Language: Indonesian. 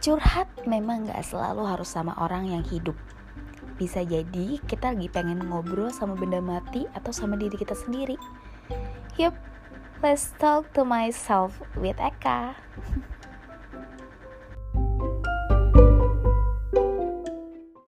curhat memang gak selalu harus sama orang yang hidup bisa jadi kita lagi pengen ngobrol sama benda mati atau sama diri kita sendiri. Yup, let's talk to myself with Eka.